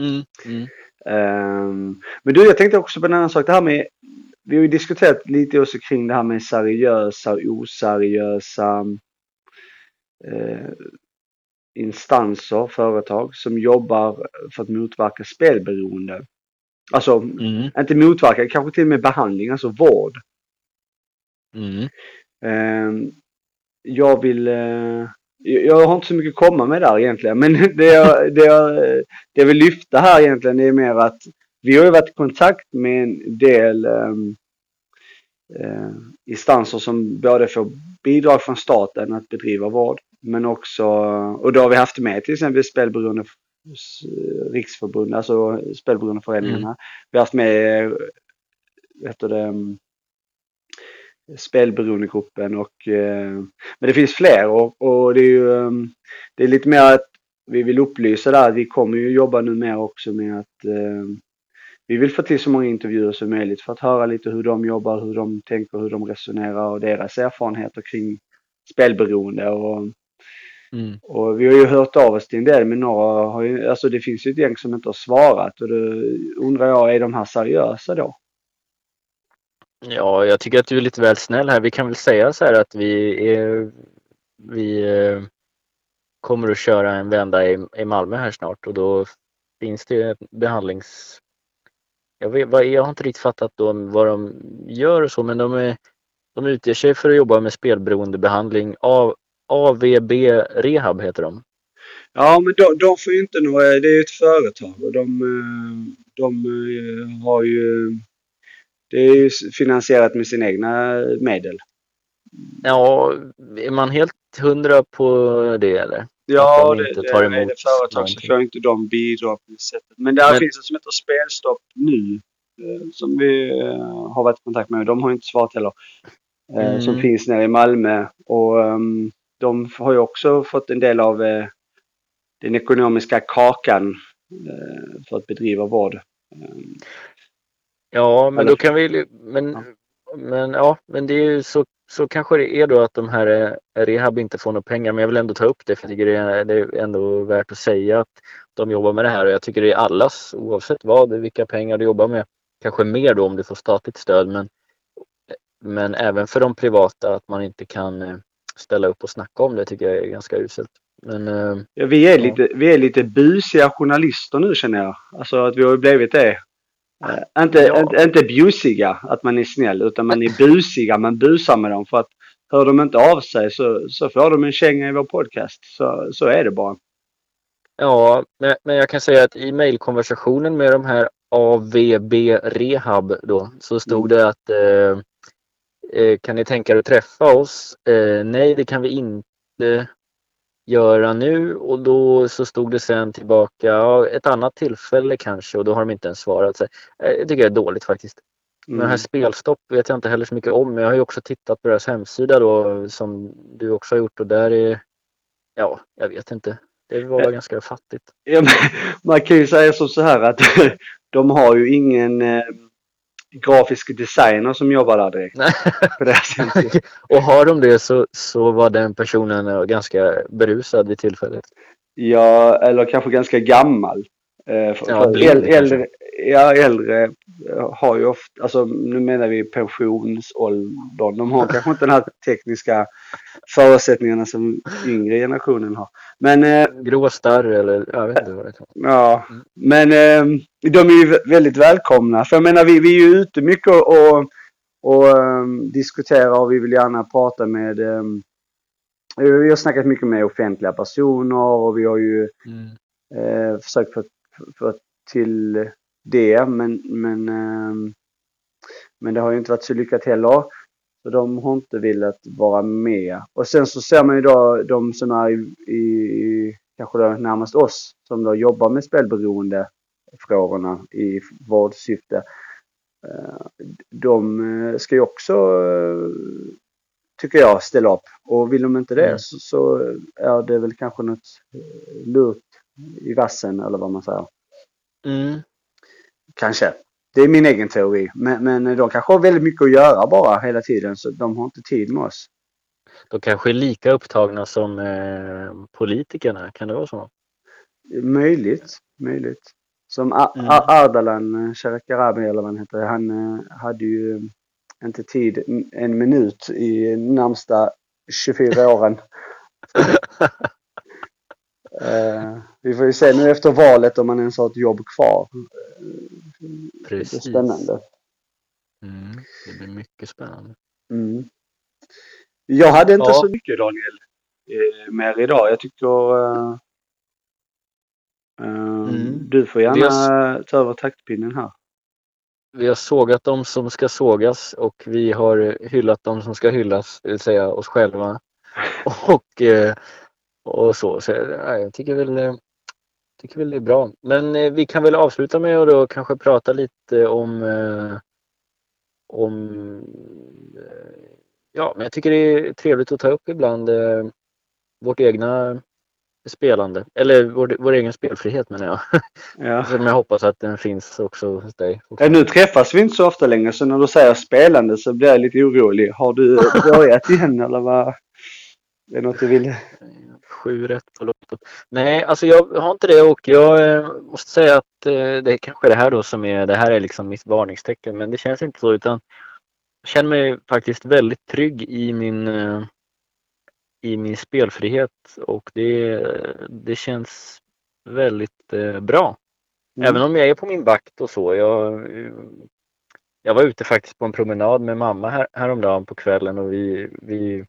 Mm, mm, Ehm, Men du, jag tänkte också på en annan sak. Det här med, vi har ju diskuterat lite också kring det här med seriösa och oseriösa eh, instanser, företag som jobbar för att motverka spelberoende. Alltså, mm, inte motverka, kanske till och med behandling, alltså vård. mm. Ehm, jag vill... eh, jag jag har inte så mycket att komma med där egentligen, men det jag, det jag, det jag vill lyfta här egentligen är mer att vi har ju varit i kontakt med en del ehm, eh, instanser som både får bidrag från staten att bedriva vård, men också, och då har vi haft med till exempel spelberoende riksförbund, alltså spelberoendeföreningarna. Vi har haft med, heter det, spelberoendegruppen. Och, eh, men det finns fler och, och det är ju eh, det är lite mer att vi vill upplysa där. Vi kommer ju jobba nu mer också med att eh, vi vill få till så många intervjuer som möjligt för att höra lite hur de jobbar, hur de tänker, hur de resonerar och deras erfarenheter kring spelberoende. Och, Mm. och vi har ju hört av oss till en del men några har ju, alltså det finns ju ett gäng som inte har svarat och då undrar jag, är de här seriösa då? Ja, jag tycker att du är lite väl snäll här. Vi kan väl säga så här att vi, är, vi eh, kommer att köra en vända i, i Malmö här snart och då finns det ett behandlings... Jag, vet, jag har inte riktigt fattat då vad de gör och så men de, är, de utger sig för att jobba med spelberoendebehandling. av AVB Rehab heter de. Ja, men de, de får ju inte några, det är ju ett företag och de, de eh, har ju, det är ju finansierat med sina egna medel. Ja, är man helt hundra på det eller? Ja, Att de det, inte det, tar det emot företag så någonting. får inte de bidrag på det sättet. Men där Men- finns det som heter Spelstopp nu. eh, Som vi eh, har varit i kontakt med. De har inte svarat heller. eh, Mm. Som finns nere i Malmö. Och ehm, de har ju också fått en del av den ekonomiska kakan för att bedriva vård. Ehm, Ja, men då kan vi... Men Ja. Men, ja, men det är ju så, så kanske det är då att de här eh, rehab inte får några pengar. Men jag vill ändå ta upp det för jag tycker det är, det är ändå värt att säga att de jobbar med det här och jag tycker det är allas oavsett vad, vilka pengar du jobbar med. Kanske mer då om du får statligt stöd men, men även för de privata att man inte kan eh, ställa upp och snacka om det tycker jag är ganska uselt. Men eh, Ja, vi, är Ja. lite, vi är lite busiga journalister nu känner jag. Alltså att vi har blivit det. Eh, inte, Ja. inte, inte busiga, att man är snäll, utan man är busiga. Man busar med dem för att hör de inte av sig så, så får de en känga i vår podcast. Så, så är det bara. Ja, men, jag kan säga att i mejlkonversationen med de här AVB Rehab då så stod det att eh, eh, kan ni tänka er att träffa oss? Eh, nej, det kan vi inte göra nu och då så stod det sen tillbaka ja, ett annat tillfälle kanske och då har de inte ens svarat. Så, eh, jag tycker det är dåligt faktiskt. Men det här Mm. spelstopp vet jag inte heller så mycket om. Men jag har ju också tittat på deras hemsida då som du också har gjort och där är ja, jag vet inte. Det var ganska fattigt. Ja, man kan ju säga som så här att de har ju ingen eh, grafisk designer som jobbar där direkt. Och har de det så, så var den personen ganska berusad vid tillfället. Ja, eller kanske ganska gammal. Eh, för, Ja, för äldre, ja, äldre eh, har ju ofta, alltså nu menar vi pensionsåldern. De har kanske inte den här tekniska förutsättningarna som yngre generationen har. Men eh, Grå starr eller jag vet inte vad det kan vara. ja, Mm. men eh, de är ju vä- väldigt välkomna. För jag menar, vi, vi är ju ute mycket och, och, och eh, diskuterar och vi vill gärna prata med eh, vi har snackat mycket med offentliga personer och vi har ju eh, försökt få, få till det men, men, eh, men det har ju inte varit så lyckat heller. Så de har inte velat vara med. Och sen så ser man ju då de som är i, i kanske då närmast oss som då jobbar med spelberoende frågorna i vårdsyfte. Eh, De eh, ska ju också, eh, tycker jag, ställa upp. Och vill de inte det Mm. så, så är det väl kanske något lurt i vassen eller vad man säger. Mm. Kanske. Det är min egen teori. Men, men de kanske har väldigt mycket att göra bara hela tiden så de har inte tid med oss. De kanske är lika upptagna som eh, politikerna, kan det vara så? Möjligt. Möjligt. Som A- Mm. Ardalan eh, Shekarabi eller vad han heter. Han eh, hade ju inte tid en minut i närmsta 24 åren. Eh, vi får ju se nu efter valet om man ens har ett jobb kvar. Eh, Det är Precis. spännande. Mm. Det blir mycket spännande. Mm. Jag hade inte Ja. så mycket Daniel eh, mer idag. Jag tycker eh, eh, Mm. du får gärna ta över taktpinnen här. Vi har sågat dem som ska sågas och vi har hyllat dem som ska hyllas, det vill säga oss själva. Och, eh, och så. så ja, jag tycker väl, eh, tycker väl det är bra. Men eh, vi kan väl avsluta med att då kanske prata lite om, eh, om Ja, men jag tycker det är trevligt att ta upp ibland vårt egna spelande. Eller vår, vår egen spelfrihet menar jag. Ja. Som jag hoppas att den finns också hos dig. Ja, nu träffas vi inte så ofta längre så när du säger spelande så blir jag lite orolig. Har du börjat igen eller vad? Är det något du vill? Sju rätt på Lotto. Nej, alltså jag har inte det och jag eh, måste säga att eh, det är kanske det här då som är, det här är liksom mitt varningstecken men det känns inte så utan jag känner mig faktiskt väldigt trygg i min eh, i min spelfrihet och det, det känns väldigt bra. Mm. Även om jag är på min vakt och så. Jag, jag var ute faktiskt på en promenad med mamma här, häromdagen på kvällen och vi, vi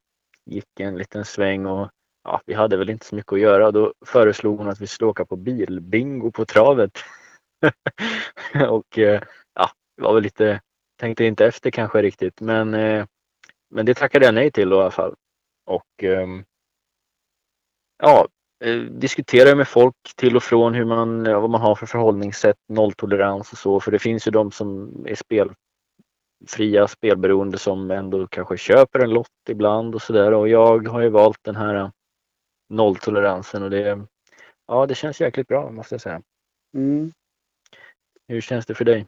gick en liten sväng och ja, vi hade väl inte så mycket att göra. Då föreslog hon att vi skulle åka på bilbingo på travet. och eh, ja, det var väl lite, tänkte inte efter kanske riktigt men, eh, men det tackade jag nej till då, i alla fall. Och ehm, ja, eh, diskuterar med folk till och från hur man, vad man har för förhållningssätt, nolltolerans och så. För det finns ju de som är spel spelfria, spelberoende som ändå kanske köper en lott ibland och sådär. Och jag har ju valt den här eh, nolltoleransen och det, ja, det känns jäkligt bra måste jag säga. Mm. Hur känns det för dig?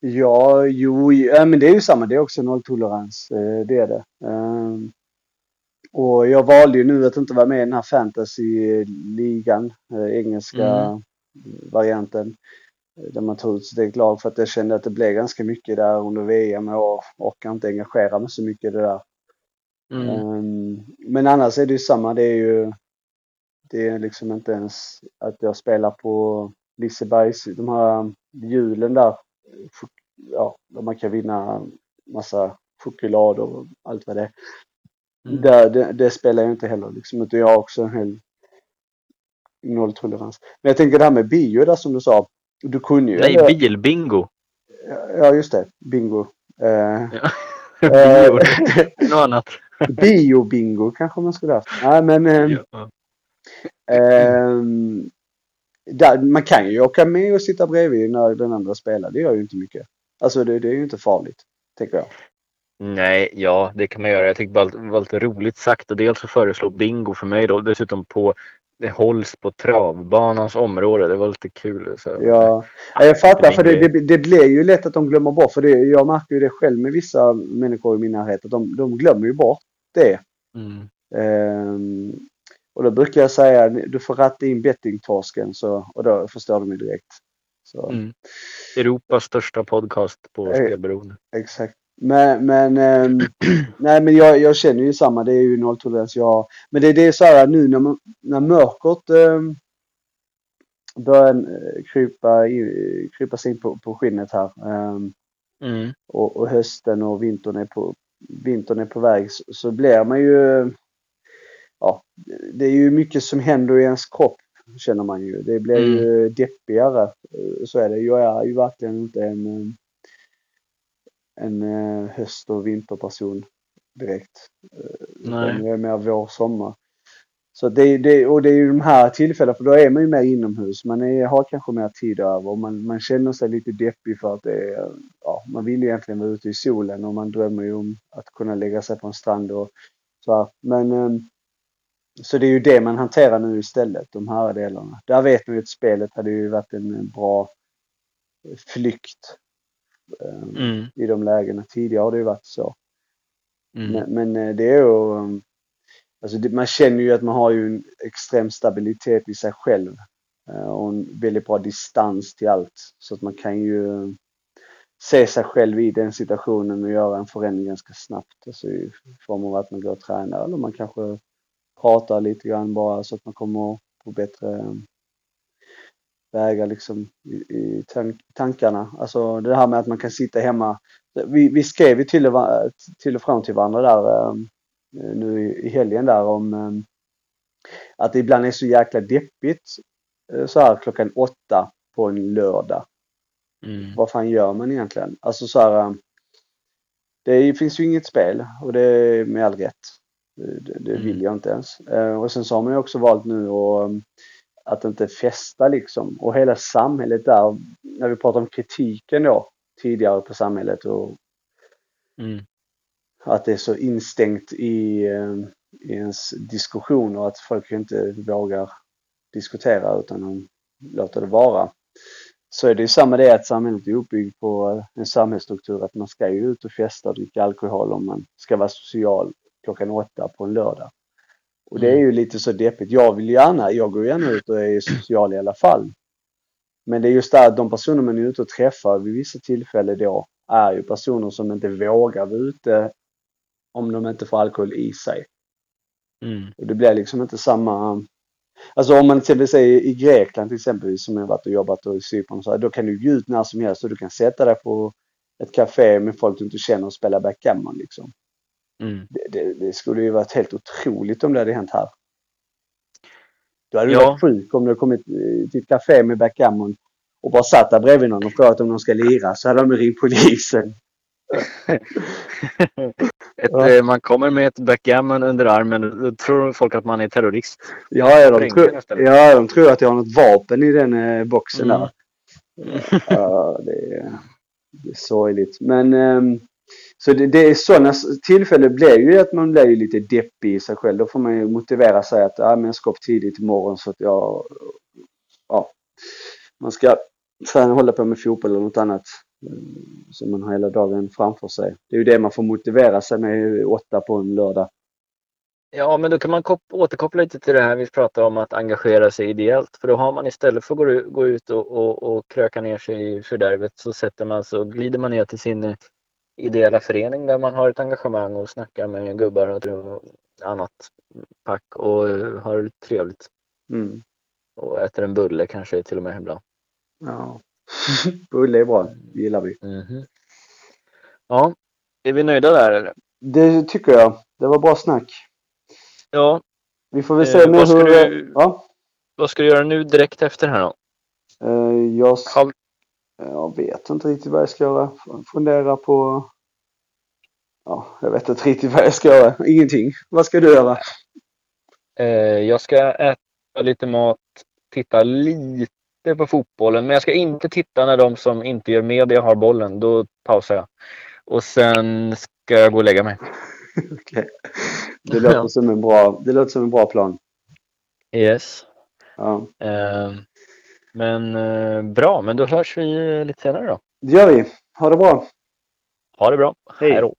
Ja, jo, ja, men det är ju samma. Det är också nolltolerans. eh, Det är det. Ehm, Och jag valde ju nu att inte vara med i den här fantasy-ligan, eh, engelska Mm. varianten. Där man tog ut sitt eget lag för att jag kände att det blev ganska mycket där under VM och orkar inte engagera mig så mycket i det där. Mm. Ehm, Men annars är det ju samma. Det är ju det är liksom inte ens att jag spelar på Lisebergs, de här hjulen där. Ja, där man kan vinna massa choklad och allt vad det är. Mm. Där, det, det spelar jag inte heller liksom. Utan jag har också en hel nolltolerans. Men jag tänker det här med bio där som du sa. Du kunde ju... Nej, bilbingo! Ja, just det. Bingo. Eh, Ja. eh. Något annat. Bio-bingo kanske man skulle haft. Nej, men... ehm, Ja. Ehm, där, man kan ju åka med och sitta bredvid när den andra spelar. Det gör ju inte mycket. Alltså det, det är ju inte farligt, tänker jag. Nej, ja det kan man göra. Jag tyckte bara det var lite roligt sagt och dels att föreslå bingo för mig då dessutom på det hålls på travbanans område. Det var lite kul. Så. Ja, ja, jag fattar för det, det, det blir ju lätt att de glömmer bort. För det, jag märker ju det själv med vissa människor i min närhet. Att de, de glömmer ju bort det. Mm. Ehm, och då brukar jag säga du får ratta in bettingtorsken så, och då förstår de ju direkt. Så, Mm. Europas största podcast på Eh. spelberoende. Exakt. Men, men, ehm, nej, men jag, jag känner ju samma. Det är ju nolltolerans jag. Men det, det är så här nu när, när mörkret börjar eh, krypa, in, krypa sig in på, på skinnet här. ehm, Mm. och, och hösten och vintern är på, vintern är på väg så, så blir man ju... Ja, det är ju mycket som händer i ens kropp känner man ju. Det blir ju deppigare. eh, Så är det. Jag är ju verkligen inte en, eh, en eh, höst och vinterperson direkt. Eh, Nej. Jag är mer vår, sommar. Så det, det, och det är ju de här tillfällena, för då är man ju mer inomhus. Man är, har kanske mer tid över och man, man känner sig lite deppig för att det är, ja, man vill ju egentligen vara ute i solen och man drömmer ju om att kunna lägga sig på en strand och så här. Men ehm, så det är ju det man hanterar nu istället, de här delarna. Där vet man ju att spelet hade ju varit en bra flykt ehm, Mm. i de lägena. Tidigare har det ju varit så. Mm. Men, men eh, det är ju... um, Alltså det, man känner ju att man har ju en extrem stabilitet i sig själv. eh, Och en väldigt bra distans till allt. Så att man kan ju se sig själv i den situationen och göra en förändring ganska snabbt. Alltså i form av att man går och tränar eller man kanske pratar lite grann bara så att man kommer på bättre vägar liksom i, i tank, tankarna. Alltså det här med att man kan sitta hemma. Vi, vi skrev ju till och, till och från till varandra där eh, nu i, i helgen där om eh, att det ibland är så jäkla deppigt eh, så här klockan åtta på en lördag. Mm. Vad fan gör man egentligen? Alltså så här. eh, Det finns ju inget spel och det är med all rätt. Det, det- det Mm. vill jag inte ens. Eh, Och sen så har man ju också valt nu att, att inte festa liksom. Och hela samhället där, när vi pratar om kritiken då tidigare på samhället och Mm. att det är så instängt i, eh, i ens diskussioner att folk inte vågar diskutera utan de låter det vara. Så är det ju samma det att samhället är uppbyggt på en samhällsstruktur att man ska ju ut och festa och dricka alkohol om man ska vara social klockan åtta på en lördag. Och det är ju lite så deppigt. Jag vill gärna, jag går gärna ut och är social i alla fall. Men det är just det att de personer man är ute och träffar vid vissa tillfällen då är ju personer som inte vågar vara ute om de inte får alkohol i sig. Mm. Och det blir liksom inte samma... Alltså om man till exempel säger i Grekland till exempel som jag varit och jobbat och i Cypern så här, då kan du gå ut när som helst och du kan sätta dig på ett café med folk du inte känner och spela backgammon liksom. Mm. Det, det, det skulle ju varit helt otroligt om det hade hänt här. Du hade ju Ja. varit sjuk om du kommit eh, till ett café med backgammon och bara satt där bredvid någon och frågat om de ska lira så hade de ringt polisen. Ett, Ja. eh, Man kommer med ett backgammon under armen. Då tror folk att man är terrorist. Ja, ja, de, tror, ja, de tror att jag har något vapen i den eh, boxen Mm. där. Ja, det, är, det är sorgligt. Men ehm, så det, det är sådana tillfällen blir ju att man blir ju lite deppig i sig själv. Då får man ju motivera sig att ah, men jag ska upp tidigt imorgon så att jag... Ja, man ska träna, hålla på med fotboll eller något annat. Eh, som man har hela dagen framför sig. Det är ju det man får motivera sig med åtta på en lördag. Ja, men då kan man återkoppla lite till det här vi pratade om att engagera sig ideellt. För då har man istället för att gå, ut och, och, och kröka ner sig i fördärvet så sätter man så glider man ner till sin ideella förening där man har ett engagemang och snackar med gubbar och annat pack och eh, har det trevligt. Mm. Och äter en bulle kanske till och med ibland. Ja. Bulle är bra. Det gillar vi. Mhm. Ja, är vi nöjda där eller? Det tycker jag. Det var bra snack. Ja, Vi får väl Eh, se med vad ska hur... du- Ja. vad ska du göra nu direkt efter här då? Eh, jag, Halv- jag vet inte riktigt vad jag ska göra. Fundera på... Ja, jag vet inte riktigt vad jag ska göra. Ingenting. Vad ska du göra? Eh, jag ska äta lite mat, titta lite på fotbollen, men jag ska inte titta när de som inte gör media har bollen. Då pausar jag. Och sen ska jag gå och lägga mig. Okej. Det, låter som en bra, det låter som en bra plan. Yes. Ja. Eh, men eh, bra, men då hörs vi lite senare då. Det gör vi. Ha det bra. Ha det bra. Hej. Hej då.